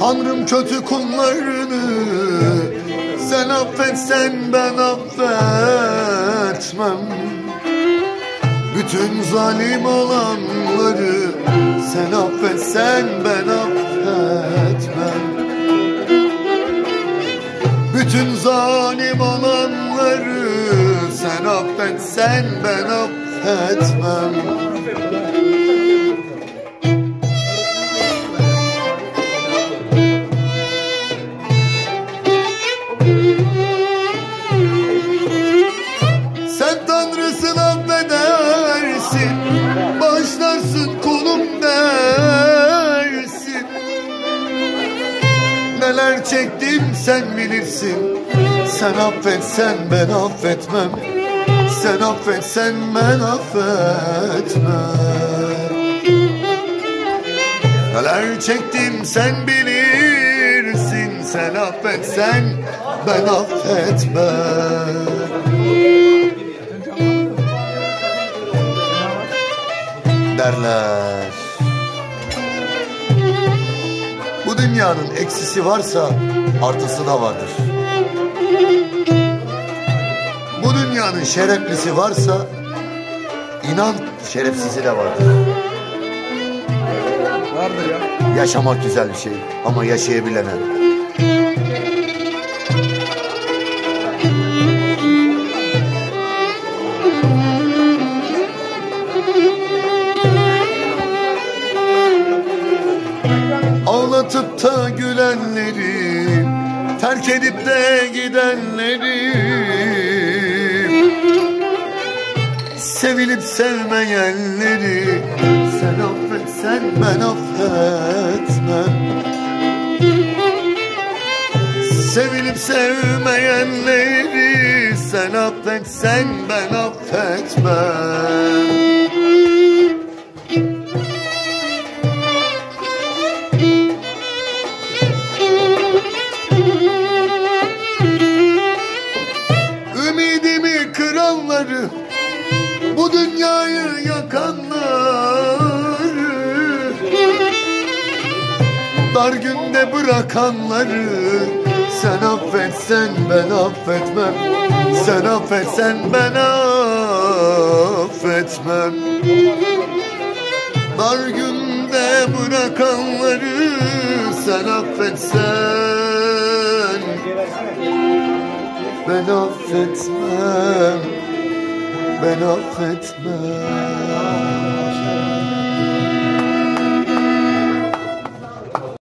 Bütün kötü kullarını sen affetsen ben affetmem. Bütün zalim olanları sen affetsen ben affetmem. Bütün zalim olanları sen affetsen ben affetmem çektim sen bilirsin. Sen affetsen ben affetmem. Sen affetsen ben affetmem. Neler çektim sen bilirsin. Sen affetsen ben affetmem. Derler. Dünyanın eksisi varsa artısı da vardır. Bu dünyanın şereflisi varsa inan şerefsizi de vardır. Vardır ya. Yaşamak güzel bir şey ama yaşayabilene. Ağlatıp da gülenleri Terk edip de gidenleri. Sevilip sevmeyenleri Sen affetsen ben affetmem Sevilip sevmeyenleri Sen affetsen ben affetmem Ümidimi kıranları Bu dünyayı yakanları? Dar günde bırakanları? Sen affetsen ben affetmem. Sen affetsen ben affetmem. Dar günde bırakanları? Sen affetsen ben affetmem. Ben affetmem